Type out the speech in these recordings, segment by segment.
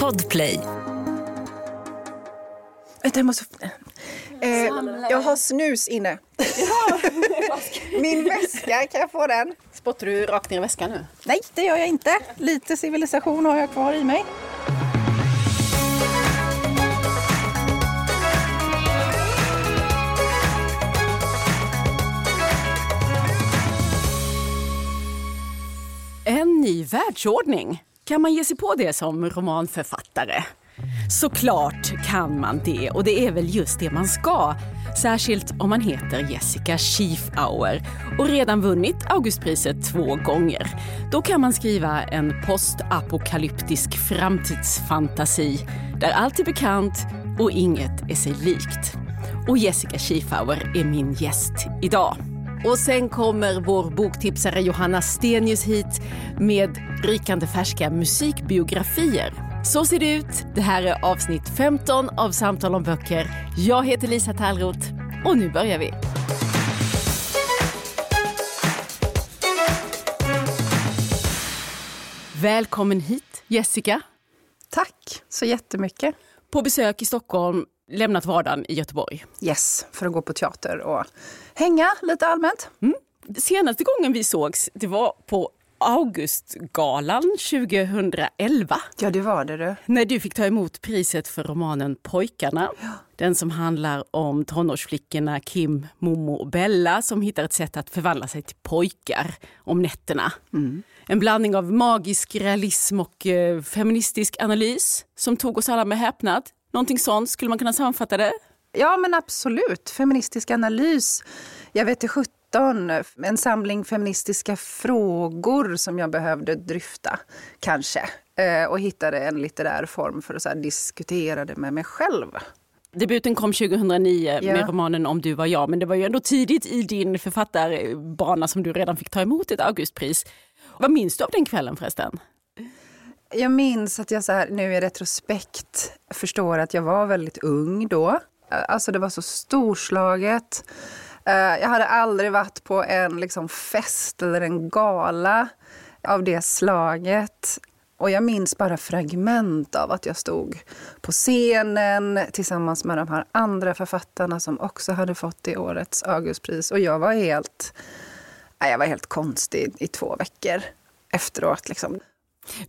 Podplay. Vänta, jag måste... Eh, jag har snus inne. Min väska, kan jag få den? Spottar du rakt ner i väskan nu? Nej, det gör jag inte. Lite civilisation har jag kvar i mig. En ny världsordning. Kan man ge sig på det som romanförfattare? Såklart kan man det och det är väl just det man ska. Särskilt om man heter Jessica Schiefauer och redan vunnit Augustpriset två gånger. Då kan man skriva en postapokalyptisk framtidsfantasi där allt är bekant och inget är sig likt. Och Jessica Schiefauer är min gäst idag. Och sen kommer vår boktipsare Johanna Stenius hit med rykande färska musikbiografier. Så ser det ut. Det här är avsnitt 15 av Samtal om böcker. Jag heter Lisa Tallroth och nu börjar vi. Välkommen hit Jessica. Tack så jättemycket. På besök i Stockholm, lämnat vardagen i Göteborg. Yes, för att gå på teater och hänga lite allmänt. Mm. Senaste gången vi sågs, det var på Augustgalan 2011. Ja, det var det du. När du fick ta emot priset för romanen Pojkarna. Ja. Den som handlar om tonårsflickorna Kim, Momo och Bella som hittar ett sätt att förvandla sig till pojkar om nätterna. Mm. En blandning av magisk realism och eh, feministisk analys som tog oss alla med häpnad. Någonting sånt, skulle man kunna sammanfatta det? Ja, men absolut. Feministisk analys. Jag vet till 17 en samling feministiska frågor som jag behövde dryfta, kanske. Eh, och hittade en litterär form för att diskutera det med mig själv. Debuten kom 2009 Ja. med romanen Om du var jag, men det var ju ändå tidigt i din författarbana som du redan fick ta emot ett Augustpris. Vad minns du av den kvällen förresten? Jag minns att jag så här, nu i retrospekt förstår att jag var väldigt ung då. Alltså det var så storslaget. Eh, jag hade aldrig varit på en liksom fest eller en gala av det slaget. Och jag minns bara fragment av att jag stod på scenen tillsammans med de här andra författarna som också hade fått det årets Augustpris. Och jag var helt, jag var helt konstig i två veckor efteråt. Liksom.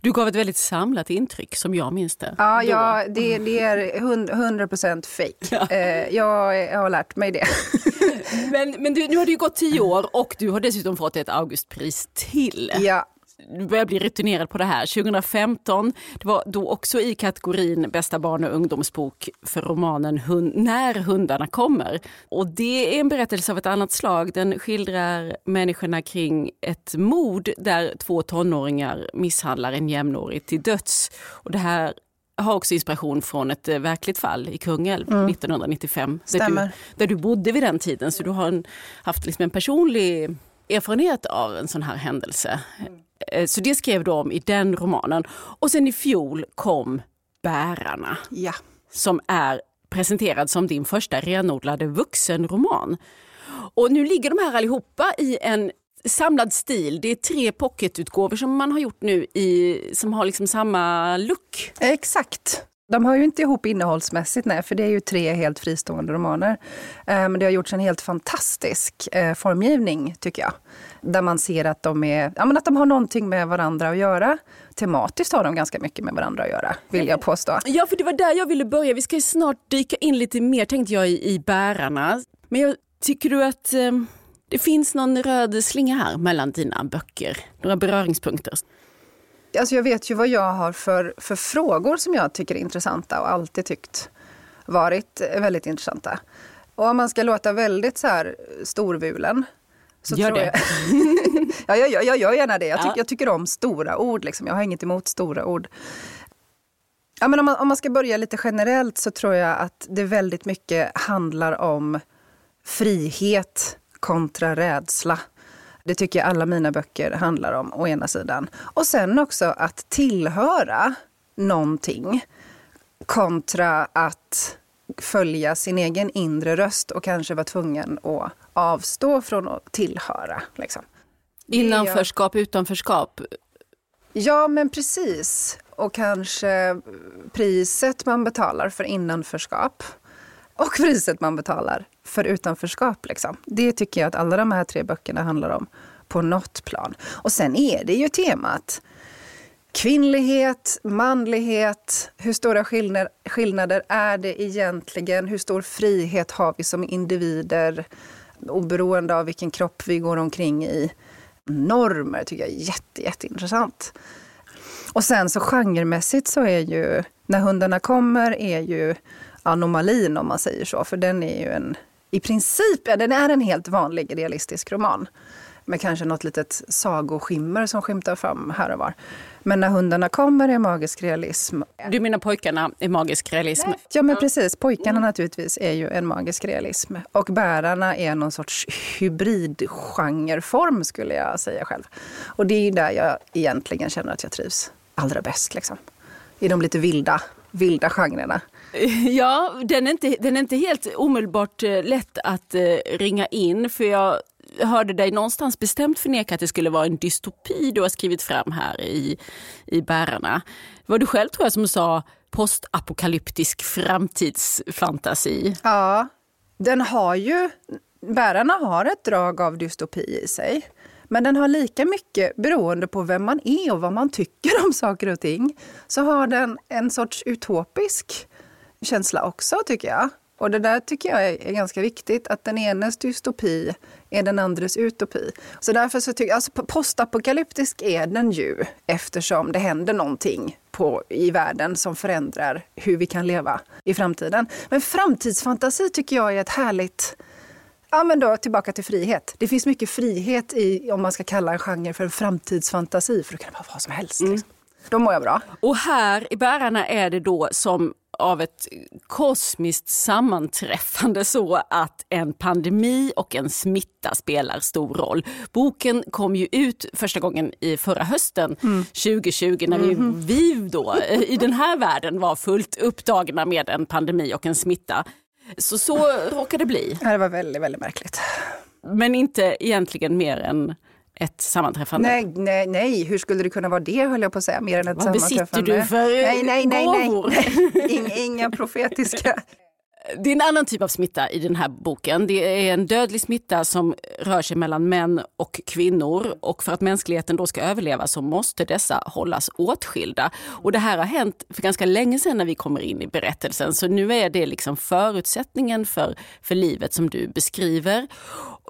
Du gav ett väldigt samlat intryck som jag minns det. Ja, ja det, det är hund- 100% fake. Eh, jag, jag har lärt mig det. Men, men du, nu har det ju gått tio år och du har dessutom fått ett Augustpris till. ja. Du börjar bli rutinerad på det här. 2015, det var då också i kategorin bästa barn och ungdomsbok för romanen Hund, När hundarna kommer. Och det är en berättelse av ett annat slag. Den skildrar människorna kring ett mord där två tonåringar misshandlar en jämnårig till döds. Och det här har också inspiration från ett eh, verkligt fall i Kungälv 1995. Där du, där du bodde vid den tiden. Så du har en, haft liksom en personlig erfarenhet av en sån här händelse. Eh, Så det skrev om i den romanen. Och sen i fjol kom Bärarna ja. som är presenterad som din första renodlade vuxenroman. Och nu ligger de här allihopa i en samlad stil. Det är tre pocketutgåvor som man har gjort nu i, som har liksom samma look. Exakt. De hör ju inte ihop innehållsmässigt, nej, för det är ju tre helt fristående romaner. Eh, men det har gjorts en helt fantastisk eh, formgivning, tycker jag. Där man ser att de, är, ja, men att de har någonting med varandra att göra. Tematiskt har de ganska mycket med varandra att göra, vill jag påstå. Ja, för det var där jag ville börja. Vi ska ju snart dyka in lite mer, tänkte jag, i, i Bärarna. Men jag, tycker du att eh, det finns någon röd slinga här mellan dina böcker? Några beröringspunkter? Alltså jag vet ju vad jag har för, för frågor som jag tycker är intressanta och alltid tyckt varit väldigt intressanta. Och om man ska låta väldigt så här storvulen. Så Gör tror det. Jag, ja, jag, jag, jag gör gärna det. Jag, tyck, Ja. jag tycker om stora ord. Liksom. Jag har inget emot stora ord. Ja, men om, man, om man ska börja lite generellt så tror jag att det väldigt mycket handlar om frihet kontra rädsla. Det tycker jag alla mina böcker handlar om, å ena sidan. Och sen också att tillhöra någonting kontra att följa sin egen inre röst och kanske vara tvungen att avstå från att tillhöra. Liksom. Innanförskap, utanförskap. Ja, men precis. och kanske priset man betalar för innanförskap och priset man betalar för utanförskap. Liksom. Det tycker jag att alla de här tre böckerna handlar om på något plan. Och sen är det ju temat kvinnlighet, manlighet, hur stora skillnader, skillnader är det egentligen? Hur stor frihet har vi som individer oberoende av vilken kropp vi går omkring i? Normer tycker jag är jätte, jätteintressant. Och sen så genremässigt så är ju När hundarna kommer är ju anomalin om man säger så, för den är ju en i princip, ja, den är en helt vanlig realistisk roman med kanske något litet sagoskimmer som skymtar fram här och var. Men när hundarna kommer är magisk realism. Du menar pojkarna är magisk realism? Ja, men precis. Pojkarna naturligtvis är ju en magisk realism. Och bärarna är någon sorts hybridgenreform skulle jag säga själv. Och det är ju där jag egentligen känner att jag trivs allra bäst. Liksom. I de lite vilda, vilda genrerna. Ja, den är, inte, den är inte helt omedelbart eh, lätt att eh, ringa in. För jag hörde dig någonstans bestämt förneka att det skulle vara en dystopi du har skrivit fram här i, i Bärarna. Det var du själv tror jag som sa postapokalyptisk framtidsfantasi. Ja, den har ju, Bärarna har ett drag av dystopi i sig. Men den har lika mycket, beroende på vem man är och vad man tycker om saker och ting, så har den en sorts utopisk känsla också tycker jag. Och det där tycker jag är, ganska viktigt, att den enes dystopi är den andres utopi. Så därför så tycker jag, alltså postapokalyptisk är den ju eftersom det händer någonting på, i världen som förändrar hur vi kan leva i framtiden. Men framtidsfantasi tycker jag är ett härligt Ja, men då tillbaka till frihet. Det finns mycket frihet i, om man ska kalla en genre för en framtidsfantasi, för då kan det vara vad som helst. Mm. Liksom. Då mår jag bra. Och här i Bärarna är det då som av ett kosmiskt sammanträffande så att en pandemi och en smitta spelar stor roll. Boken kom ju ut första gången i förra hösten mm. 2020 när vi, mm. vi då i den här världen var fullt upptagna med en pandemi och en smitta. Så så råkade det bli. Det var väldigt, väldigt märkligt. Men inte egentligen mer än ett sammanträffande? Nej, nej, nej, hur skulle det kunna vara det höll jag på att säga, mer än ett Vad sammanträffande. Vad besitter du för nej, nej, nej, nej. Inga, inga profetiska. Det är en annan typ av smitta i den här boken. Det är en dödlig smitta som rör sig mellan män och kvinnor och för att mänskligheten då ska överleva så måste dessa hållas åtskilda. Och det här har hänt för ganska länge sedan när vi kommer in i berättelsen så nu är det liksom förutsättningen för, för livet som du beskriver.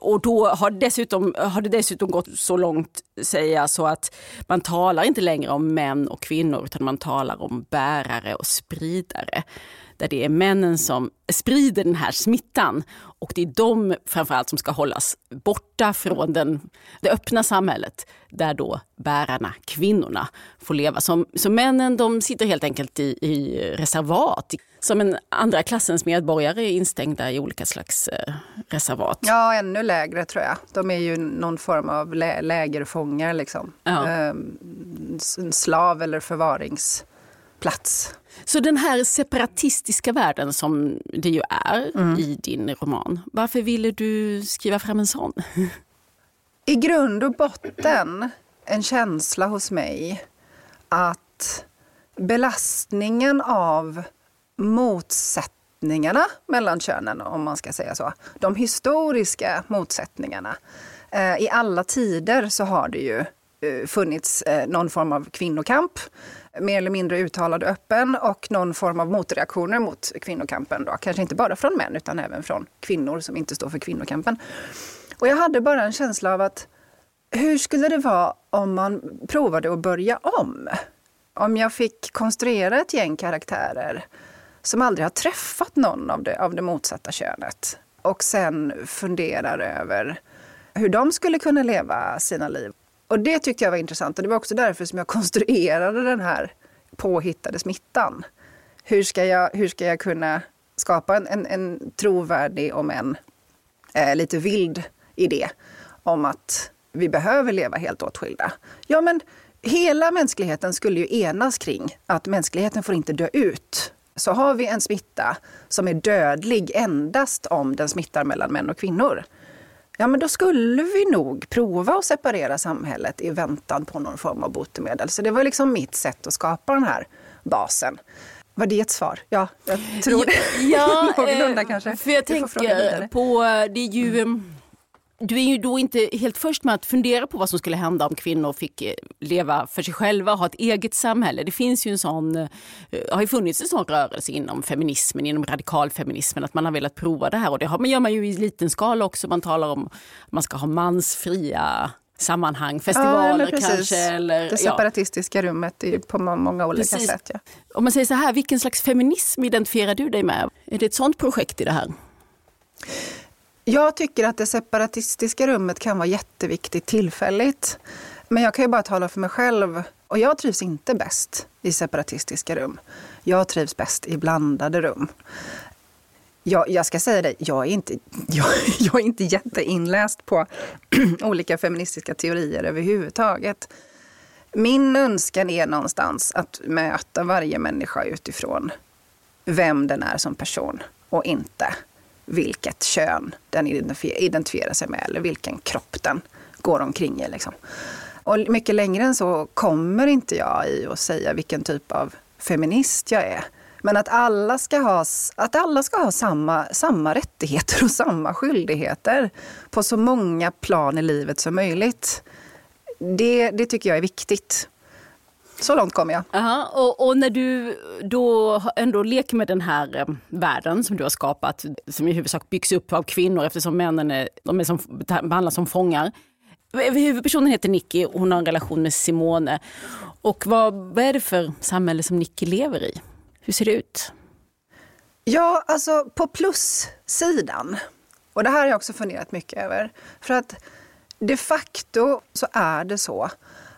Och då har, dessutom, har det dessutom gått så långt, säger jag, så att man talar inte längre om män och kvinnor utan man talar om bärare och spridare där det är männen som sprider den här smittan. Och det är de framförallt som ska hållas borta från den, det öppna samhället där då bärarna, kvinnorna, får leva. Som, så männen de sitter helt enkelt i, i reservat. Som en andra klassens medborgare är instängda i olika slags eh, reservat. Ja, ännu lägre tror jag. De är ju någon form av lä lägerfångar. Liksom. Ja. Ehm, slav eller förvaringsplats. Så den här separatistiska världen som det ju är mm. i din roman, varför ville du skriva fram en sån? I grund och botten en känsla hos mig att belastningen av motsättningarna mellan könen, om man ska säga så, de historiska motsättningarna. Eh, I alla tider så har det ju eh, funnits eh, någon form av kvinnokamp mer eller mindre uttalad och öppen och någon form av motreaktioner mot kvinnokampen. Då. Kanske inte bara från män utan även från kvinnor som inte står för kvinnokampen. Och jag hade bara en känsla av att hur skulle det vara om man provade att börja om? Om jag fick konstruera ett gäng karaktärer som aldrig har träffat någon av det, av det motsatta könet och sen funderar över hur de skulle kunna leva sina liv. Och det tyckte jag var intressant och det var också därför som jag konstruerade den här påhittade smittan. Hur ska jag, hur ska jag kunna skapa en, en, en trovärdig, om en eh, lite vild idé om att vi behöver leva helt åtskilda? Ja, men hela mänskligheten skulle ju enas kring att mänskligheten får inte dö ut. Så har vi en smitta som är dödlig endast om den smittar mellan män och kvinnor ja men då skulle vi nog prova att separera samhället i väntan på någon form av botemedel. Så det var liksom mitt sätt att skapa den här basen. Var det ett svar? Ja, jag tror det. Ja, Någorlunda eh, kanske. För jag tänker på, det är ju... mm, Du är ju då inte helt först med att fundera på vad som skulle hända om kvinnor fick eh, leva för sig själva och ha ett eget samhälle. Det finns ju en sån, eh, har ju funnits en sån rörelse inom feminismen, inom radikalfeminismen, att man har velat prova det här. Och det har, men gör man ju i liten skala också. Man talar om att man ska ha mansfria sammanhang, festivaler men precis. kanske. Eller, Det ja. separatistiska rummet är på må- många olika Precis. sätt. Ja. Om man säger så här, vilken slags feminism identifierar du dig med? Är det ett sånt projekt i det här? Jag tycker att det separatistiska rummet kan vara jätteviktigt tillfälligt. Men jag kan ju bara tala för mig själv. Och jag trivs inte bäst i separatistiska rum. Jag trivs bäst i blandade rum. Jag, jag ska säga det, jag är inte, jag, jag är inte jätteinläst på olika feministiska teorier överhuvudtaget. Min önskan är någonstans att möta varje människa utifrån vem den är som person och inte vilket kön den identifierar sig med eller vilken kropp den går omkring i. Liksom. Och mycket längre än så kommer inte jag i att säga vilken typ av feminist jag är. Men att alla ska ha, att alla ska ha samma, samma rättigheter och samma skyldigheter på så många plan i livet som möjligt. Det, det tycker jag är viktigt. Så långt kommer jag. Aha, och, och när du då ändå leker med den här eh, världen som du har skapat, som i huvudsak byggs upp av kvinnor eftersom männen är, de är som, behandlas som fångar. Huvudpersonen heter Nicky och hon har en relation med Simone. Och vad, vad är det för samhälle som Nicky lever i? Hur ser det ut? Ja, alltså på plussidan. Och det här har jag också funderat mycket över. För att de facto så är det så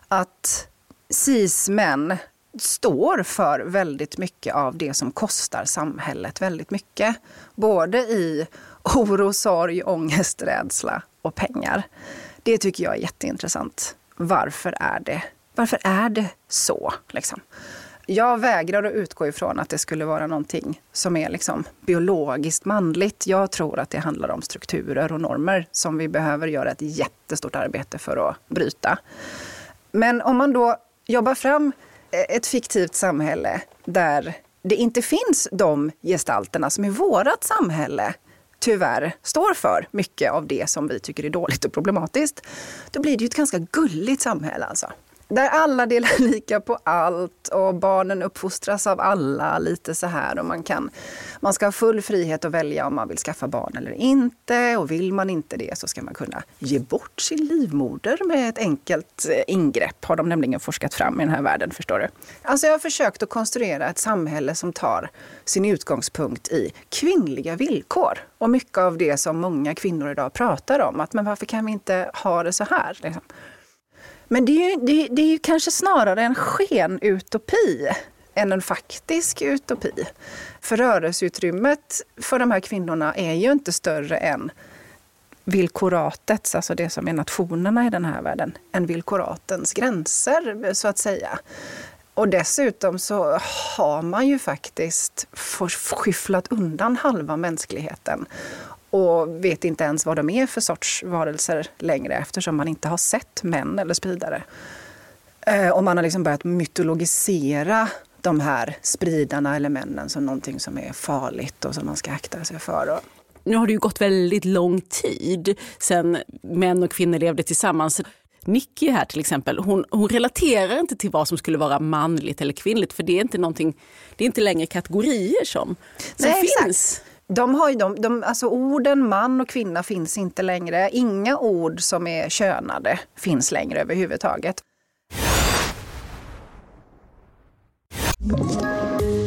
att cis-män står för väldigt mycket av det som kostar samhället väldigt mycket. Både i oro, sorg, ångest, rädsla och pengar. Det tycker jag är jätteintressant. Varför är det, varför är det så? Liksom? Jag vägrar att utgå ifrån att det skulle vara någonting som är liksom biologiskt manligt. Jag tror att det handlar om strukturer och normer som vi behöver göra ett jättestort arbete för att bryta. Men om man då Jobba fram eh, ett fiktivt samhälle där det inte finns de gestalterna som i vårt samhälle tyvärr står för mycket av det som vi tycker är dåligt och problematiskt, då blir det ju ett ganska gulligt samhälle alltså. Där alla delar lika på allt och barnen uppfostras av alla lite så här och man kan man ska ha full frihet att välja om man vill skaffa barn eller inte och vill man inte det så ska man kunna ge bort sin livmoder med ett enkelt eh, ingrepp har de nämligen forskat fram i den här världen förstår du. Alltså jag har försökt att konstruera ett samhälle som tar sin utgångspunkt i kvinnliga villkor och mycket av det som många kvinnor idag pratar om att men varför kan vi inte ha det så här? Liksom. Men det är, ju, det, det är ju kanske snarare en skenutopi än en faktisk utopi. För rörelseutrymmet för de här kvinnorna är ju inte större än villkoratets, alltså det som är nationerna i den här världen, än villkoratens gränser så att säga. Och dessutom så har man ju faktiskt skyfflat undan halva mänskligheten och vet inte ens vad de är för sorts varelser längre eftersom man inte har sett män eller spridare. Eh, Och man har liksom börjat mytologisera de här spridarna eller männen som någonting som är farligt och som man ska akta sig för. Nu har det ju gått väldigt lång tid sedan män och kvinnor levde tillsammans. Nicky här till exempel, hon, hon relaterar inte till vad som skulle vara manligt eller kvinnligt för det är inte, någonting, det är inte längre kategorier som, som Nej, exakt. De har ju de, de, alltså orden man och kvinna finns inte längre. Inga ord som är könade finns längre överhuvudtaget.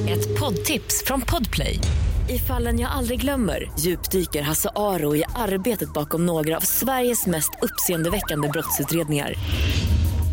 Ett poddtips från Podplay. I fallen jag aldrig glömmer djupdyker Hasse Aro i arbetet bakom några av Sveriges mest uppseendeväckande brottsutredningar.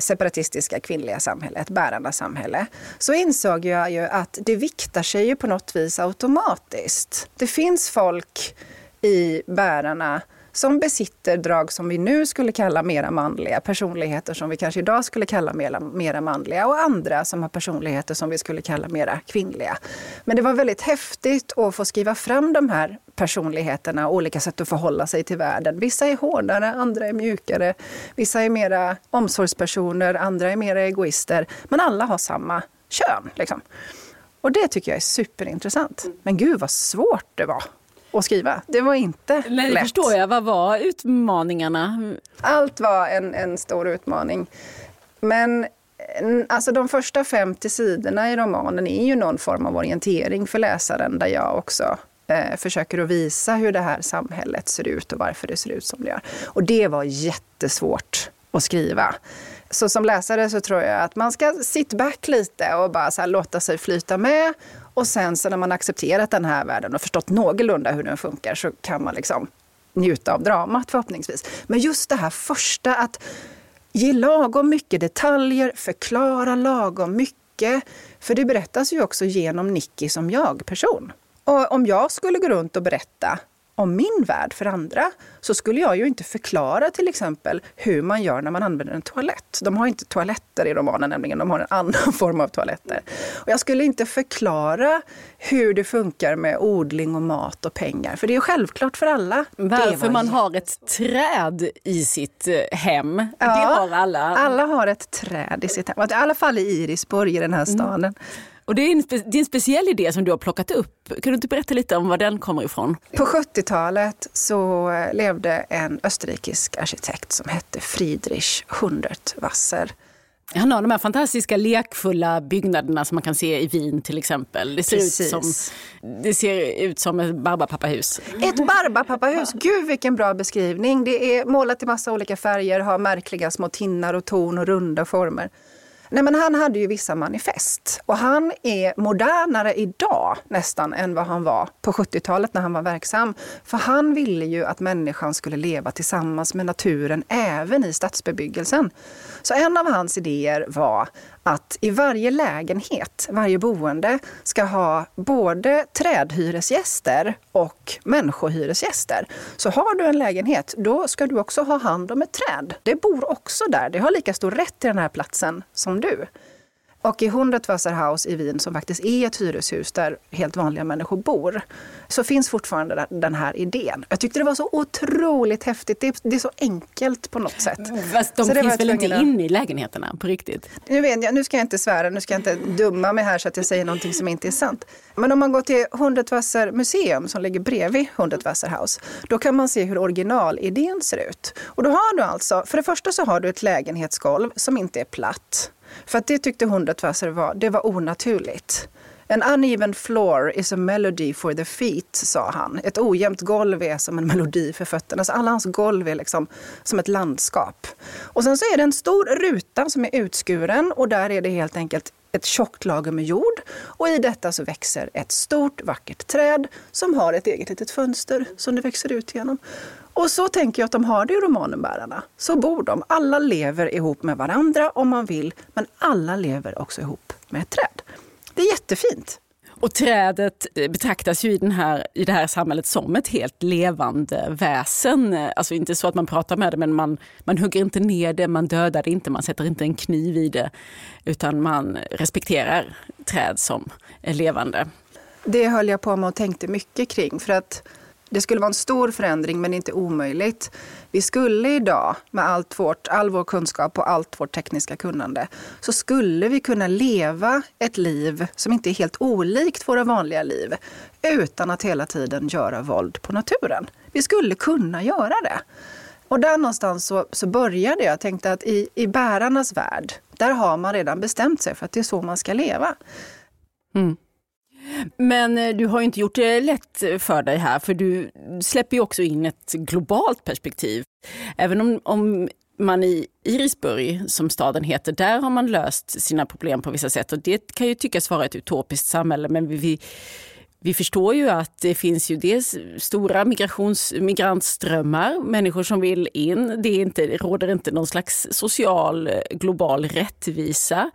separatistiska kvinnliga samhället, bärande samhälle, så insåg jag ju att det viktar sig ju på något vis automatiskt. Det finns folk i bärarna som besitter drag som vi nu skulle kalla mera manliga, personligheter som vi kanske idag skulle kalla mera, mera manliga och andra som har personligheter som vi skulle kalla mera kvinnliga. Men det var väldigt häftigt att få skriva fram de här personligheterna och olika sätt att förhålla sig till världen. Vissa är hårdare, andra är mjukare. Vissa är mera omsorgspersoner, andra är mera egoister. Men alla har samma kön. Liksom. Och det tycker jag är superintressant. Men gud vad svårt det var att skriva. Det var inte Nej, lätt. förstår jag. Vad var utmaningarna? Allt var en, en stor utmaning. Men alltså de första 50 sidorna i romanen är ju någon form av orientering för läsaren där jag också eh, försöker att visa hur det här samhället ser ut och varför det ser ut som det gör. Och det var jättesvårt att skriva. Så som läsare så tror jag att man ska sit back lite och bara låta sig flyta med och sen så när man accepterat den här världen och förstått någorlunda hur den funkar så kan man liksom njuta av dramat förhoppningsvis. Men just det här första att ge lagom mycket detaljer, förklara lagom mycket. För det berättas ju också genom Nicky som jag-person. Och om jag skulle gå runt och berätta om min värld för andra så skulle jag ju inte förklara till exempel hur man gör när man använder en toalett. De har inte toaletter i romanen nämligen, de har en annan form av toaletter. Och jag skulle inte förklara hur det funkar med odling och mat och pengar, för det är självklart för alla. Varför man har ett träd i sitt eh, hem, ja, det har alla. Alla har ett träd i sitt hem, i alla fall i Irisborg i den här staden. Mm. Och det är, en, det är en speciell idé som du har plockat upp. Kan du inte berätta lite om var den kommer ifrån? På 70-talet så levde en österrikisk arkitekt som hette Friedrich Hundertwasser. Han har de här fantastiska lekfulla byggnaderna som man kan se i Wien till exempel. Det ser, ut som, det ser ut som ett barbapappahus. Ett barbapappahus, gud vilken bra beskrivning. Det är målat i massa olika färger, har märkliga små tinnar och torn och runda former. Nej, men han hade ju vissa manifest och han är modernare idag nästan än vad han var på 70-talet när han var verksam. För han ville ju att människan skulle leva tillsammans med naturen även i stadsbebyggelsen. Så en av hans idéer var att i varje lägenhet, varje boende, ska ha både trädhyresgäster och människohyresgäster. Så har du en lägenhet, då ska du också ha hand om ett träd. Det bor också där. Det har lika stor rätt till den här platsen som du. Och i Hundertwasserhaus i Wien, som faktiskt är ett hyreshus där helt vanliga människor bor, så finns fortfarande den här idén. Jag tyckte det var så otroligt häftigt. Det är, det är så enkelt på något sätt. Fast de så finns väl inte inne i lägenheterna på riktigt? Nu, vet jag, nu ska jag inte svära, nu ska jag inte dumma mig här så att jag säger någonting som inte är sant. Men om man går till Hundertwasser museum som ligger bredvid Hundertwasserhaus, då kan man se hur originalidén ser ut. Och då har du alltså, för det första så har du ett lägenhetsgolv som inte är platt. För att det tyckte hon var, det var onaturligt. En uneven floor is a melody for the feet, sa han. Ett ojämnt golv är som en melodi för fötterna. Så alla hans golv är liksom som ett landskap. Och sen så är det en stor ruta som är utskuren och där är det helt enkelt ett tjockt lager med jord och i detta så växer ett stort vackert träd som har ett eget litet fönster som det växer ut genom. Och så tänker jag att de har det i romanenbärarna. Så bor de. Alla lever ihop med varandra om man vill, men alla lever också ihop med ett träd. Det är jättefint. Och trädet eh, betraktas ju i, den här, i det här samhället som ett helt levande väsen. Alltså inte så att man pratar med det, men man, man hugger inte ner det, man dödar det inte, man sätter inte en kniv i det. Utan man respekterar träd som levande. Det höll jag på med och tänkte mycket kring. För att det skulle vara en stor förändring, men inte omöjligt. Vi skulle idag, med allt vårt, all vår kunskap och allt vårt tekniska kunnande, så skulle vi kunna leva ett liv som inte är helt olikt våra vanliga liv, utan att hela tiden göra våld på naturen. Vi skulle kunna göra det. Och där någonstans så, så började jag. tänkte att i, i bärarnas värld, där har man redan bestämt sig för att det är så man ska leva. Mm. Men eh, du har inte gjort det lätt för dig här, för du släpper ju också in ett globalt perspektiv. Även om, om man i Irisburg, som staden heter, där har man löst sina problem på vissa sätt och det kan ju tyckas vara ett utopiskt samhälle, men vi, vi förstår ju att det finns ju dels stora migrations, migrantströmmar, människor som vill in. Det, är inte, det råder inte någon slags social global rättvisa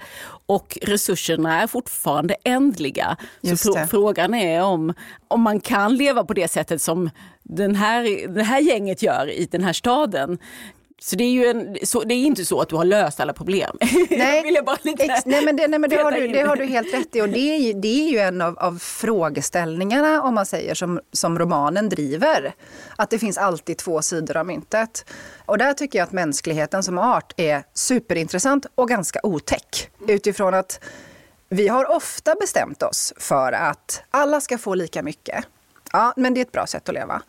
och resurserna är fortfarande ändliga. Just Så det. frågan är om, om man kan leva på det sättet som den här, det här gänget gör i den här staden. Så det är ju en, så, det är inte så att du har löst alla problem. Nej, vill jag bara lite Ex, nej men det, nej, men det, har du, det har du helt rätt i. Och det är ju, det är ju en av, av frågeställningarna, om man säger, som, som romanen driver. Att det finns alltid två sidor av myntet. Och där tycker jag att mänskligheten som art är superintressant och ganska otäck. Utifrån att vi har ofta bestämt oss för att alla ska få lika mycket. Ja, men det är ett bra sätt att leva.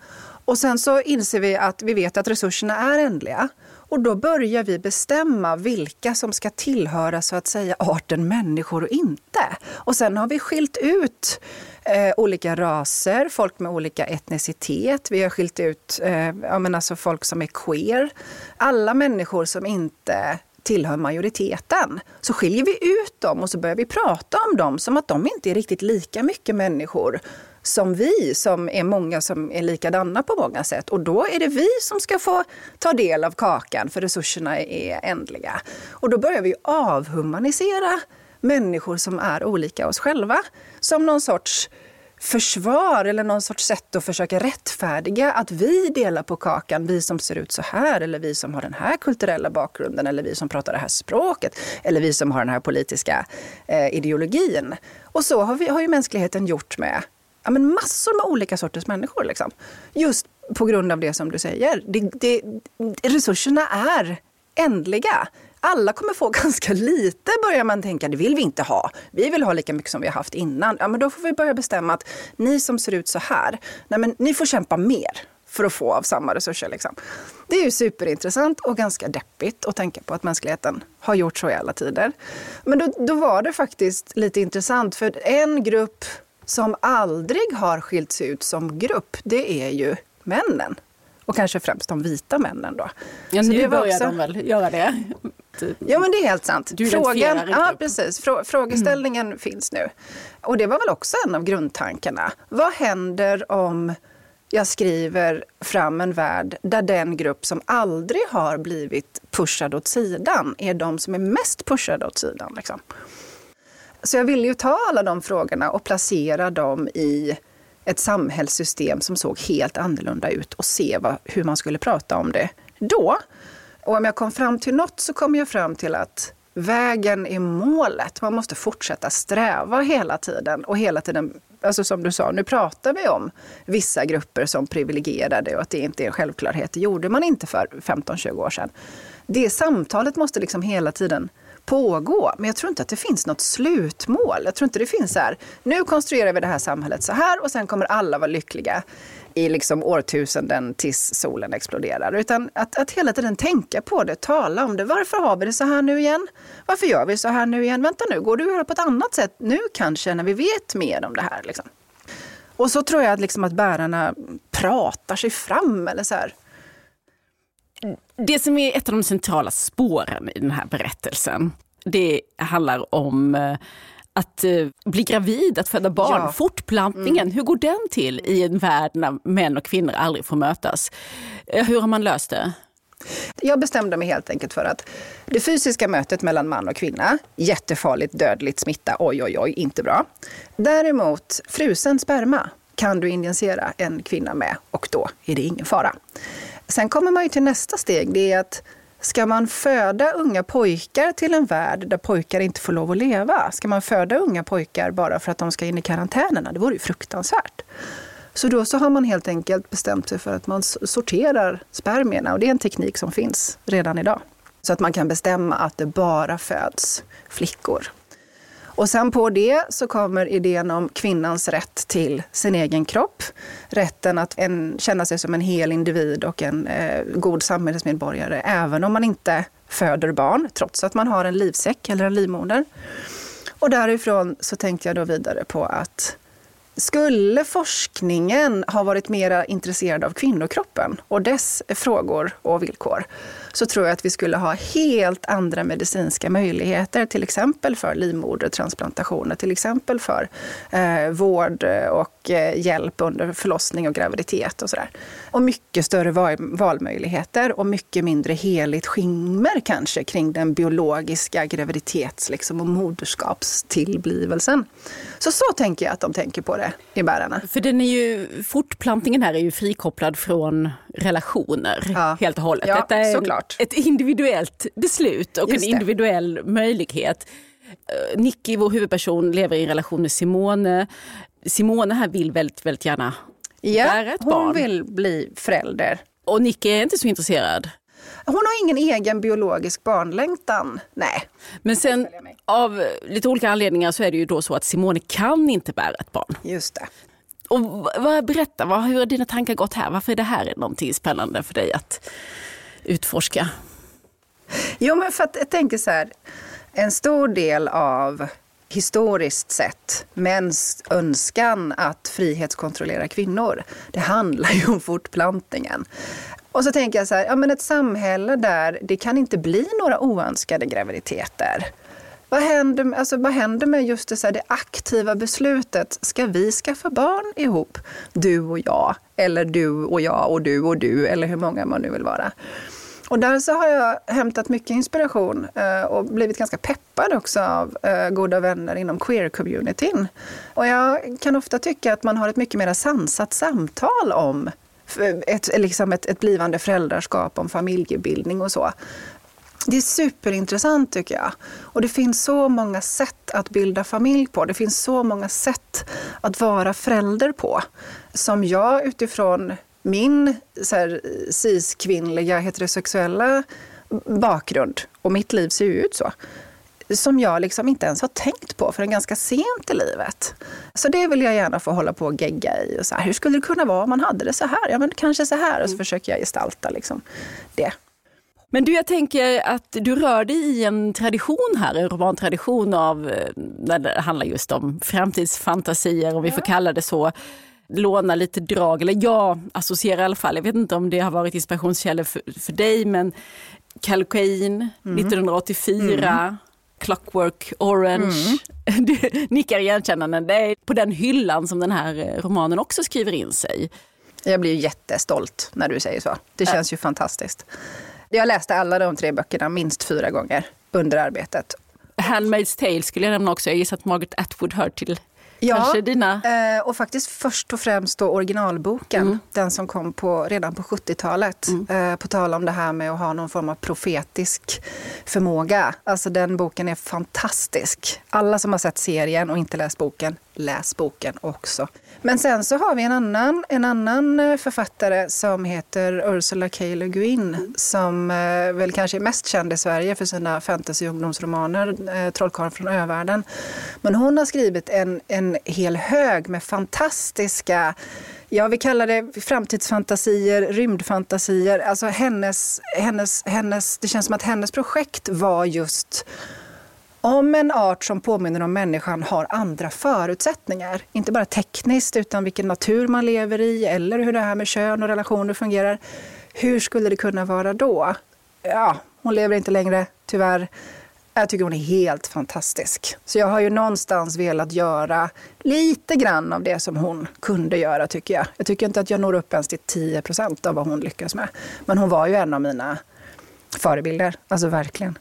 Och sen så inser vi att vi vet att resurserna är ändliga. Och då börjar vi bestämma vilka som ska tillhöra så att säga arten människor och inte. Och sen har vi skilt ut eh, olika raser, folk med olika etnicitet. Vi har skilt ut eh, ja, men alltså folk som är queer. Alla människor som inte tillhör majoriteten. Så skiljer vi ut dem och så börjar vi prata om dem som att de inte är riktigt lika mycket människor som vi, som är många som är likadana på många sätt. Och då är det vi som ska få ta del av kakan, för resurserna är ändliga. Och då börjar vi avhumanisera människor som är olika oss själva. Som någon sorts försvar eller någon sorts sätt att försöka rättfärdiga att vi delar på kakan, vi som ser ut så här eller vi som har den här kulturella bakgrunden eller vi som pratar det här språket eller vi som har den här politiska eh, ideologin. Och så har, vi, har ju mänskligheten gjort med ja, men massor med olika sorters människor. Liksom. Just på grund av det som du säger. Det, det, resurserna är ändliga. Alla kommer få ganska lite börjar man tänka, det vill vi inte ha. Vi vill ha lika mycket som vi har haft innan. Ja, men då får vi börja bestämma att ni som ser ut så här, nej, men ni får kämpa mer för att få av samma resurser. Liksom. Det är ju superintressant och ganska deppigt att tänka på att mänskligheten har gjort så i alla tider. Men då, då var det faktiskt lite intressant, för en grupp som aldrig har skilts ut som grupp, det är ju männen. Och kanske främst de vita männen då. Ja, Så nu börjar också- de väl göra det. Ja men det är helt sant. Du Frågan, ja, precis. Frå, frågeställningen finns nu. Och det var väl också en av grundtankarna. Vad händer om jag skriver fram en värld där den grupp som aldrig har blivit pushad åt sidan är de som är mest pushade åt sidan? Liksom. Så jag ville ju ta alla de frågorna och placera dem i ett samhällssystem som såg helt annorlunda ut och se vad, hur man skulle prata om det då. Och om jag kom fram till något så kom jag fram till att vägen är målet. Man måste fortsätta sträva hela tiden och hela tiden Alltså som du sa, nu pratar vi om vissa grupper som privilegierade och att det inte är en självklarhet. Det gjorde man inte för 15-20 år sedan. Det samtalet måste liksom hela tiden pågå. Men jag tror inte att det finns något slutmål. Jag tror inte det finns så här, nu konstruerar vi det här samhället så här och sen kommer alla vara lyckliga i liksom årtusenden tills solen exploderar. Utan att, att hela tiden tänka på det, tala om det. Varför har vi det så här nu igen? Varför gör vi så här nu igen? Vänta nu, går det att göra på ett annat sätt nu kanske när vi vet mer om det här? Liksom. Och så tror jag att, liksom att bärarna pratar sig fram eller så här. Det som är ett av de centrala spåren i den här berättelsen, det handlar om eh, att eh, bli gravid, att föda barn, Ja. fortplantningen. Hur går den till i en värld när män och kvinnor aldrig får mötas? Eh, Hur har man löst det? Jag bestämde mig helt enkelt för att det fysiska mötet mellan man och kvinna, jättefarligt, dödligt, smitta, oj oj oj, inte bra. Däremot frusen sperma kan du injicera en kvinna med och då är det ingen fara. Sen kommer man ju till nästa steg, det är att Ska man föda unga pojkar till en värld där pojkar inte får lov att leva? Ska man föda unga pojkar bara för att de ska in i karantänerna? Det vore ju fruktansvärt. Så då så har man helt enkelt bestämt sig för att man sorterar spermierna och det är en teknik som finns redan idag. Så att man kan bestämma att det bara föds flickor. Och sen på det så kommer idén om kvinnans rätt till sin egen kropp. Rätten att en, känna sig som en hel individ och en eh, god samhällsmedborgare även om man inte föder barn, trots att man har en livsäck eller en livmoder. Och därifrån så tänkte jag då vidare på att skulle forskningen ha varit mer intresserad av kvinnokroppen och dess frågor och villkor så tror jag att vi skulle ha helt andra medicinska möjligheter, till exempel för livmodertransplantationer, till exempel för eh, vård och eh, hjälp under förlossning och graviditet och sådär. Och mycket större val valmöjligheter och mycket mindre heligt skimmer kanske kring den biologiska graviditets liksom, och moderskapstillblivelsen. Så så tänker jag att de tänker på det i bärarna. För den är ju, fortplantningen här är ju frikopplad från relationer ja. helt och hållet. Ja, Detta är såklart. ett individuellt beslut och Just en individuell det. möjlighet. Eh, Nicky, vår huvudperson, lever i en relation med Simone. Simone här vill väldigt, väldigt gärna ja, bära ett hon barn. Hon vill bli förälder. Och Nicky är inte så intresserad. Hon har ingen egen biologisk barnlängtan. Nej. Men sen av lite olika anledningar så är det ju då så att Simone kan inte bära ett barn. Just det. Och vad, berätta, vad, hur har dina tankar gått här? Varför är det här någonting spännande för dig att utforska? Jo, men för att jag tänker så här, en stor del av historiskt sett mäns önskan att frihetskontrollera kvinnor, det handlar ju om fortplantningen. Och så tänker jag så här, ja men ett samhälle där det kan inte bli några oönskade graviditeter. Vad händer, alltså, vad händer med just det, så här, det aktiva beslutet? Ska vi skaffa barn ihop? Du och jag, eller du och jag och du och du, eller hur många man nu vill vara. Och där så har jag hämtat mycket inspiration eh, och blivit ganska peppad också av eh, goda vänner inom queer-communityn. Och jag kan ofta tycka att man har ett mycket mer sansat samtal om ett, liksom ett, ett blivande föräldraskap, om familjebildning och så. Det är superintressant tycker jag. Och det finns så många sätt att bilda familj på. Det finns så många sätt att vara förälder på. Som jag utifrån min cis-kvinnliga heterosexuella bakgrund och mitt liv ser ut så som jag liksom inte ens har tänkt på förrän ganska sent i livet. Så det vill jag gärna få hålla på och gegga i. Och så här, hur skulle det kunna vara om man hade det så här? Ja, men kanske så här. Och så mm. försöker jag gestalta liksom det. Men du, jag tänker att du rör dig i en tradition här, en romantradition av, eh, när det handlar just om framtidsfantasier, om vi får kalla det så. Låna lite drag, eller jag associerar i alla fall, jag vet inte om det har varit inspirationskällor för, för dig, men Kalkoin mm. 1984, mm. Clockwork Orange. Mm. Du nickar igenkännande. Det är på den hyllan som den här eh, romanen också skriver in sig. Jag blir jättestolt när du säger så. Det känns ju fantastiskt. Jag läste alla de tre böckerna minst fyra gånger under arbetet. Handmaid's Tale skulle jag nämna också. Jag gissar att Margaret Atwood hör till Ja, dina... Eh, och faktiskt först och främst då originalboken. Mm. Den som kom på, redan på 70-talet. Mm. Eh, på tal om det här med att ha någon form av profetisk förmåga. Alltså den boken är fantastisk. Alla som har sett serien och inte läst boken, läs boken också. Men sen så har vi en annan, en annan eh, författare som heter Ursula K. Le Guin som eh, väl kanske är mest känd i Sverige för sina fantasy ungdomsromaner, eh, Trollkarlen från övärlden. Men hon har skrivit en, en hel hög med fantastiska Ja, vi kallar det framtidsfantasier, rymdfantasier. Alltså hennes, hennes, hennes, det känns som att hennes projekt var just om en art som påminner om människan har andra förutsättningar, inte bara tekniskt utan vilken natur man lever i eller hur det här med kön och relationer fungerar. Hur skulle det kunna vara då? Ja, hon lever inte längre, tyvärr. Jag tycker hon är helt fantastisk. Så jag har ju någonstans velat göra lite grann av det som hon kunde göra, tycker jag. Jag tycker inte att jag når upp ens till 10 procent av vad hon lyckas med. Men hon var ju en av mina förebilder, alltså verkligen.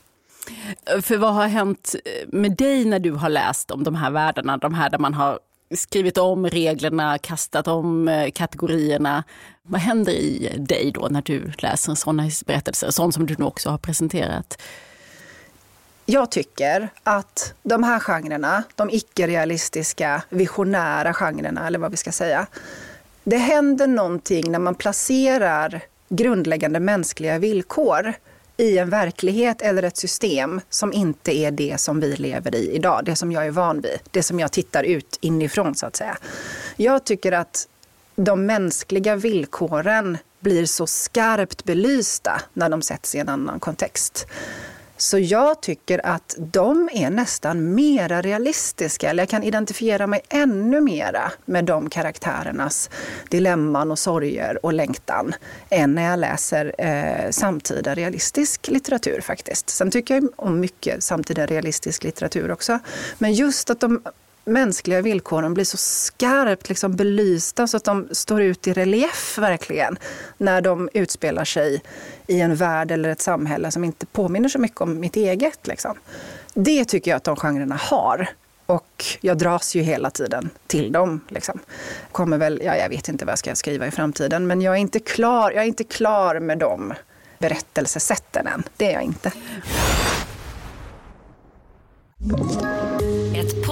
För vad har hänt eh, med dig när du har läst om de här världarna, de här där man har skrivit om reglerna, kastat om eh, kategorierna. Vad händer i dig då när du läser sådana berättelser, sånt som du nu också har presenterat? Jag tycker att de här genrerna, de icke-realistiska, visionära genrerna, eller vad vi ska säga, det händer någonting när man placerar grundläggande mänskliga villkor i en verklighet eller ett system som inte är det som vi lever i idag. Det som jag är van vid. Det som jag tittar ut inifrån så att säga. Jag tycker att de mänskliga villkoren blir så skarpt belysta när de sätts i en annan kontext. Så jag tycker att de är nästan mera realistiska, eller jag kan identifiera mig ännu mera med de karaktärernas dilemman och sorger och längtan än när jag läser eh, samtida realistisk litteratur faktiskt. Sen tycker jag om mycket samtida realistisk litteratur också. Men just att de mänskliga villkoren blir så skarpt liksom belysta så att de står ut i relief verkligen när de utspelar sig i en värld eller ett samhälle som inte påminner så mycket om mitt eget. Liksom. Det tycker jag att de genrerna har. Och jag dras ju hela tiden till dem. Liksom. Kommer väl, ja, jag vet inte vad jag ska skriva i framtiden, men jag är inte klar, jag är inte klar med de berättelsesätten än. Det är jag inte.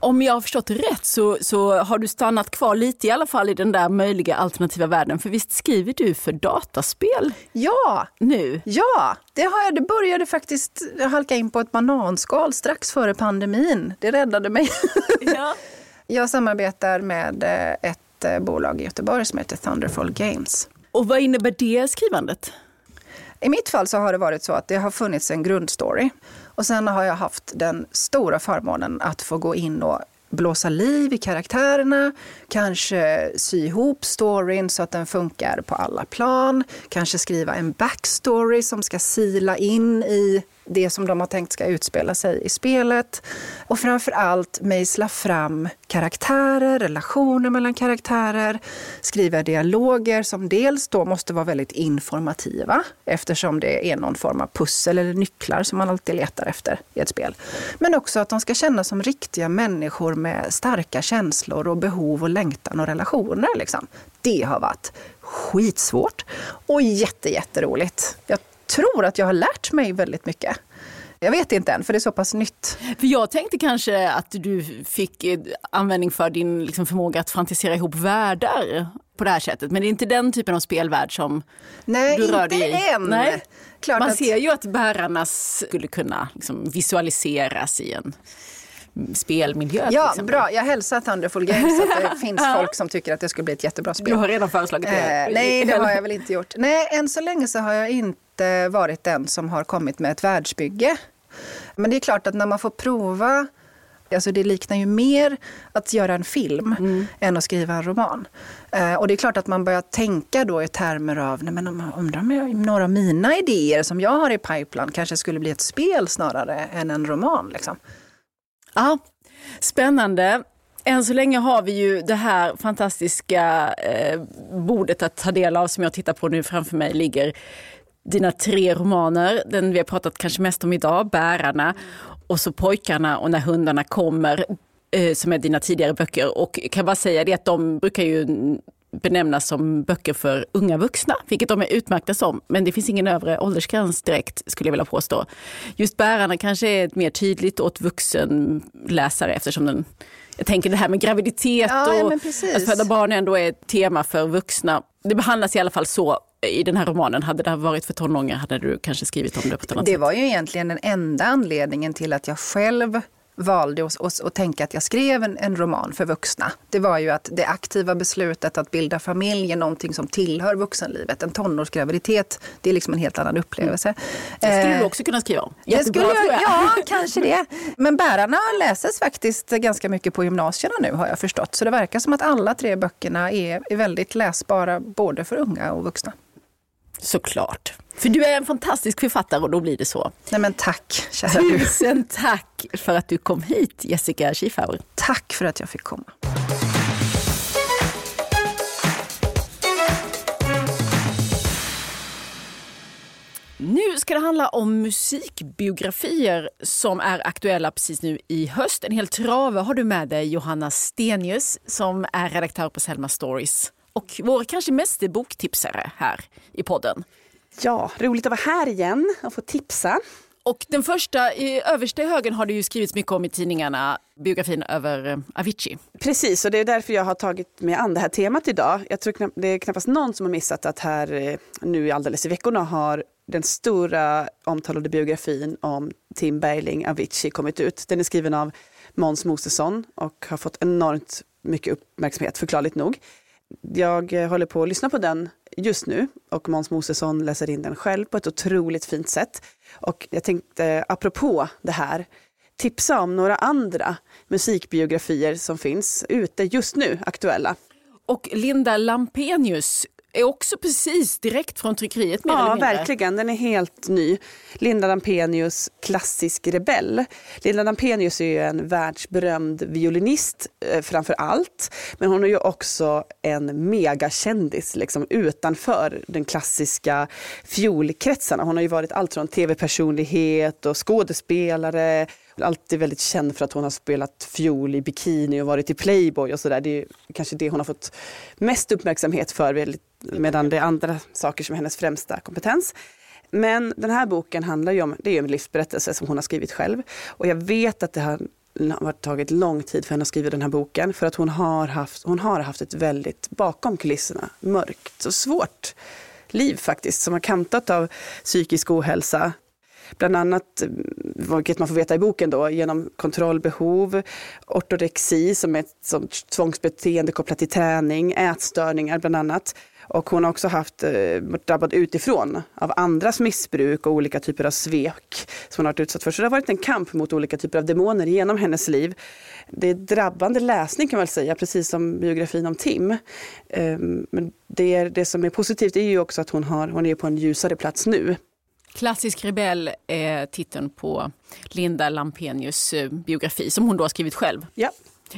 Om jag har förstått rätt så, så har du stannat kvar lite i alla fall i den där möjliga alternativa världen. För visst skriver du för dataspel Ja, nu? Ja, det, har jag, det började faktiskt halka in på ett bananskal strax före pandemin. Det räddade mig. Ja. Jag samarbetar med eh, ett eh, bolag i Göteborg som heter Thunderfall Games. Och vad innebär det skrivandet? I mitt fall så har det varit så att det har funnits en grundstory. Och sen har jag haft den stora förmånen att få gå in och blåsa liv i karaktärerna, kanske sy ihop storyn så att den funkar på alla plan, kanske skriva en backstory som ska sila in i det som de har tänkt ska utspela sig i spelet. Och framför allt mejsla fram karaktärer, relationer mellan karaktärer, skriva dialoger som dels då måste vara väldigt informativa eftersom det är någon form av pussel eller nycklar som man alltid letar efter i ett spel. Men också att de ska kännas som riktiga människor med starka känslor och behov och längtan och relationer. Liksom. Det har varit skitsvårt och jätte, jätteroligt. Jag tror att jag har lärt mig väldigt mycket. Jag vet inte än, för det är så pass nytt. För jag tänkte kanske att du fick eh, användning för din liksom, förmåga att fantisera ihop världar på det här sättet. Men det är inte den typen av spelvärld som Nej, du rör dig i? inte än. Nej, Klart Man att, ser ju att bärarna skulle kunna liksom, visualiseras i en spelmiljö. Ja, bra. Jag hälsar Thunderful Games att det finns folk som tycker att det skulle bli ett jättebra spel. Du har redan föreslagit det. Eh, nej, det har jag väl inte gjort. Nej, än så länge så har jag inte varit den som har kommit med ett världsbygge. Men det är klart att när man får prova Alltså det liknar ju mer att göra en film än att skriva en roman. Eh, och det är klart att man börjar tänka då i termer av, nej men om, om de, några av mina idéer som jag har i pipeline kanske skulle bli ett spel snarare än en roman. Liksom. Ja, spännande. Än så länge har vi ju det här fantastiska eh, bordet att ta del av som jag tittar på nu framför mig ligger dina tre romaner, den vi har pratat kanske mest om idag, Bärarna och så Pojkarna och När hundarna kommer, eh, som är dina tidigare böcker. Och jag kan bara säga det att de brukar ju benämnas som böcker för unga vuxna, vilket de är utmärkta som. Men det finns ingen övre åldersgräns direkt, skulle jag vilja påstå. Just Bärarna kanske är mer tydligt åt vuxenläsare eftersom den jag tänker det här med graviditet Ja, ja, och precis. att föda barn ändå är ett tema för vuxna. Det behandlas i alla fall så i den här romanen. Hade det varit för tonåringar hade du kanske skrivit om det på ett annat Det sätt. var ju egentligen den enda anledningen till att jag själv valde att, att, att tänka att jag skrev en, en roman för vuxna. Det var ju att det aktiva beslutet att bilda familj är någonting som tillhör vuxenlivet. En tonårsgraviditet, det är liksom en helt annan upplevelse. Det skulle Eh, du också kunna skriva om. Jättebra skulle jag, jag. ja, kanske det. Men bärarna läses faktiskt ganska mycket på gymnasierna nu har jag förstått. Så det verkar som att alla tre böckerna är, är väldigt läsbara både för unga och vuxna. Såklart. För du är en fantastisk författare och då blir det så. Nej men tack, kära du. Tusen tack för att du kom hit Jessica Schiefauer. Tack för att jag fick komma. Nu ska det handla om musikbiografier som är aktuella precis nu i höst. En hel trave har du med dig Johanna Stenius som är redaktör på Selma Stories och vår kanske meste boktipsare här i podden. Ja, roligt att vara här igen och få tipsa. Och den första, i översta högen har det ju skrivits mycket om i tidningarna, biografin över eh, Avicii. Precis, och det är därför jag har tagit mig an det här temat idag. Jag tror knapp, det är knappast någon som har missat att här eh, nu alldeles i veckorna har den stora omtalade biografin om Tim Bergling, Avicii, kommit ut. Den är skriven av Måns Mosesson och har fått enormt mycket uppmärksamhet, förklarligt nog. Jag eh, håller på att lyssna på den just nu och Måns Mosesson läser in den själv på ett otroligt fint sätt. Och jag tänkte apropå det här tipsa om några andra musikbiografier som finns ute just nu, aktuella. Och Linda Lampenius är också precis direkt från tryckeriet mer Ja, verkligen. Den är helt ny. Linda Lampenius, klassisk rebell. Linda Lampenius är ju en världsberömd violinist eh, framför allt. Men hon är ju också en megakändis liksom, utanför den klassiska fiolkretsarna. Hon har ju varit allt från tv-personlighet och skådespelare alltid väldigt känd för att hon har spelat fiol i bikini och varit i Playboy och sådär. Det är kanske det hon har fått mest uppmärksamhet för medan det är andra saker som är hennes främsta kompetens. Men den här boken handlar ju om, det är en livsberättelse som hon har skrivit själv. Och jag vet att det har har tagit lång tid för henne att skriva den här boken för att hon har haft, hon har haft ett väldigt bakom kulisserna mörkt och svårt liv faktiskt som har kantat av psykisk ohälsa, Bland annat, eh, vilket man får veta i boken då, genom kontrollbehov, ortorexi som är ett sånt tvångsbeteende kopplat till träning, ätstörningar bland annat. Och hon har också haft eh, drabbad utifrån av andras missbruk och olika typer av svek som hon har varit utsatt för. Så det har varit en kamp mot olika typer av demoner genom hennes liv. Det är drabbande läsning kan man väl säga, precis som biografin om Tim. Eh, men det, är, det som är positivt är ju också att hon, har, hon är på en ljusare plats nu. Klassisk rebell är titeln på Linda Lampenius eh, biografi som hon då har skrivit själv. Ja.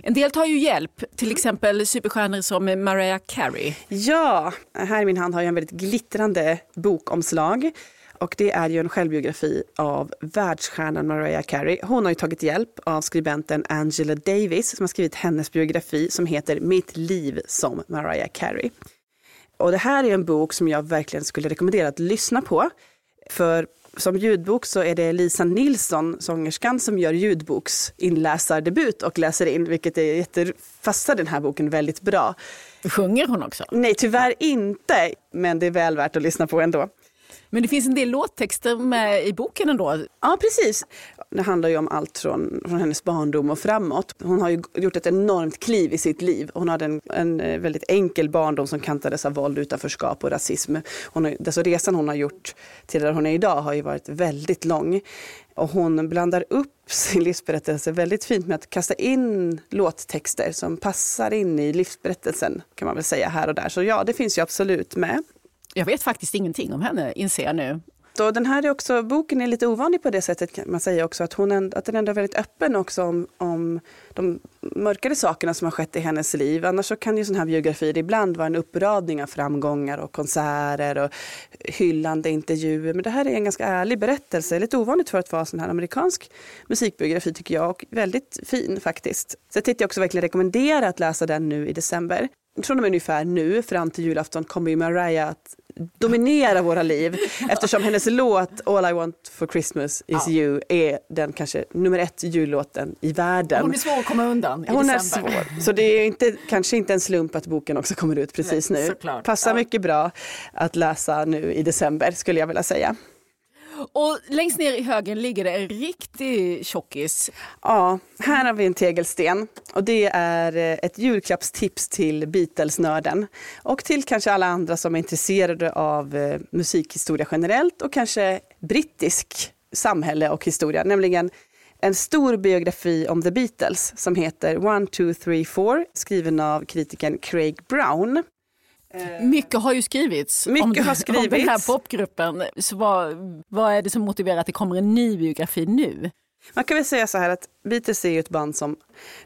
En del tar ju hjälp, till exempel superstjärnor som Mariah Carey. Ja, här i min hand har jag en väldigt glittrande bokomslag. Och det är ju en självbiografi av världsstjärnan Mariah Carey. Hon har ju tagit hjälp av skribenten Angela Davis som har skrivit hennes biografi som heter Mitt liv som Mariah Carey. Och det här är en bok som jag verkligen skulle rekommendera att lyssna på. För som ljudbok så är det Lisa Nilsson, sångerskan, som gör ljudboksinläsardebut och läser in, vilket är jättefassar den här boken väldigt bra. Sjunger hon också? Nej, tyvärr inte, men det är väl värt att lyssna på ändå. Men det finns en del låttexter med i boken ändå? Ja, precis. Det handlar ju om allt från, från hennes barndom och framåt. Hon har ju gjort ett enormt kliv i sitt liv. Hon hade en, en eh, väldigt enkel barndom som kantades av våld, utanförskap och rasism. Hon har, alltså resan hon har gjort till där hon är idag har ju varit väldigt lång. Och hon blandar upp sin livsberättelse väldigt fint med att kasta in låttexter som passar in i livsberättelsen kan man väl säga här och där. Så ja, det finns ju absolut med. Jag vet faktiskt ingenting om henne, inser jag nu. Och den här är också, boken är lite ovanlig på det sättet kan man säga också, att, hon, att den ändå är väldigt öppen också om, om de mörkare sakerna som har skett i hennes liv. Annars så kan ju sådana här biografier ibland vara en uppradning av framgångar och konserter och hyllande intervjuer. Men det här är en ganska ärlig berättelse, lite ovanligt för att vara sån här amerikansk musikbiografi tycker jag och väldigt fin faktiskt. Så jag tänkte också verkligen rekommendera att läsa den nu i december från och med ungefär nu fram till julafton kommer ju Mariah att dominera våra liv eftersom hennes låt All I want for Christmas is ja. you är den kanske nummer ett jullåten i världen. Hon är svår att komma undan i Hon december. är svår. Så det är inte, kanske inte en slump att boken också kommer ut precis Nej, nu. Såklart. Passar ja. mycket bra att läsa nu i december skulle jag vilja säga. Och längst ner i högen ligger det en riktig tjockis. Ja, här har vi en tegelsten och det är eh, ett julklappstips till Beatles-nörden och till kanske alla andra som är intresserade av eh, musikhistoria generellt och kanske brittisk samhälle och historia, nämligen en stor biografi om The Beatles som heter One, two, three, four skriven av kritikern Craig Brown. Eh, mycket har ju skrivits, Mycket om, har skrivits. om den här popgruppen. Så vad, vad är det som motiverar att det kommer en ny biografi nu? Man kan väl säga så här att Beatles är ett band som,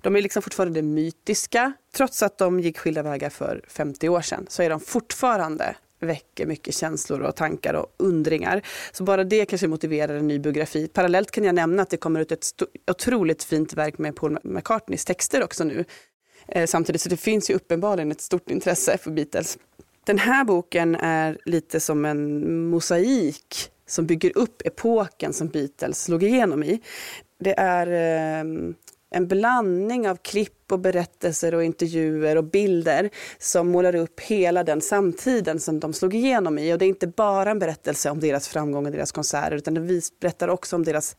de är liksom fortfarande mytiska. Trots att de gick skilda vägar för 50 år sedan så är de fortfarande väcker mycket känslor och tankar och undringar. Så bara det kanske motiverar en ny biografi. Parallellt kan jag nämna att det kommer ut ett otroligt fint verk med Paul McCartneys texter också nu Eh, samtidigt så det finns ju uppenbarligen ett stort intresse för Beatles. Den här boken är lite som en mosaik som bygger upp epoken som Beatles slog igenom i. Det är eh, en blandning av klipp och berättelser och intervjuer och bilder som målar upp hela den samtiden som de slog igenom i. Och det är inte bara en berättelse om deras framgång och deras konserter utan den berättar också om deras,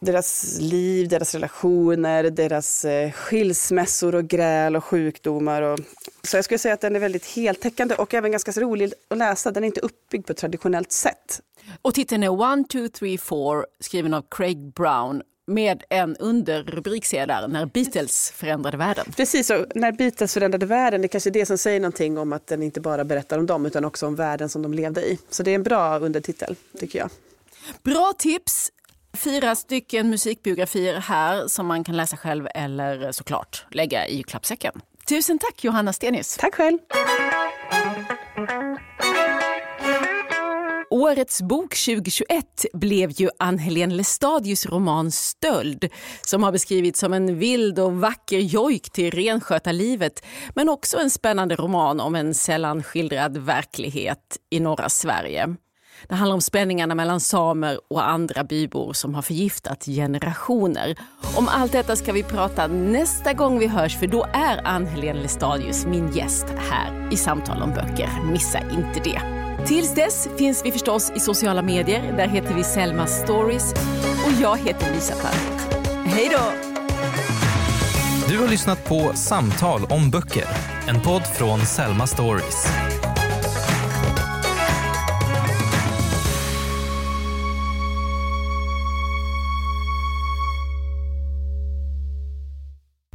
deras liv, deras relationer, deras eh, skilsmässor och gräl och sjukdomar. Och, så jag skulle säga att den är väldigt heltäckande och även ganska rolig att läsa. Den är inte uppbyggd på ett traditionellt sätt. Och titeln är One, two, three, four skriven av Craig Brown med en underrubrik där, När Beatles förändrade världen. Precis, och När Beatles förändrade världen, det är kanske det som säger någonting om att den inte bara berättar om dem utan också om världen som de levde i. Så det är en bra undertitel, tycker jag. Bra tips! Fyra stycken musikbiografier här som man kan läsa själv eller såklart lägga i klappsäcken. Tusen tack Johanna Stenius. Tack själv. Årets bok 2021 blev ju Ann-Helén Lestadius roman Stöld som har beskrivits som en vild och vacker jojk till renskötarlivet men också en spännande roman om en sällan skildrad verklighet i norra Sverige. Det handlar om spänningarna mellan samer och andra bybor som har förgiftat generationer. Om allt detta ska vi prata nästa gång vi hörs för då är Ann-Helén Lestadius min gäst här i Samtal om böcker. Missa inte det. Tills dess finns vi förstås i sociala medier. Där heter vi Selma Stories och jag heter Lisa Park. Hej då! Du har lyssnat på Samtal om böcker, en podd från Selma Stories.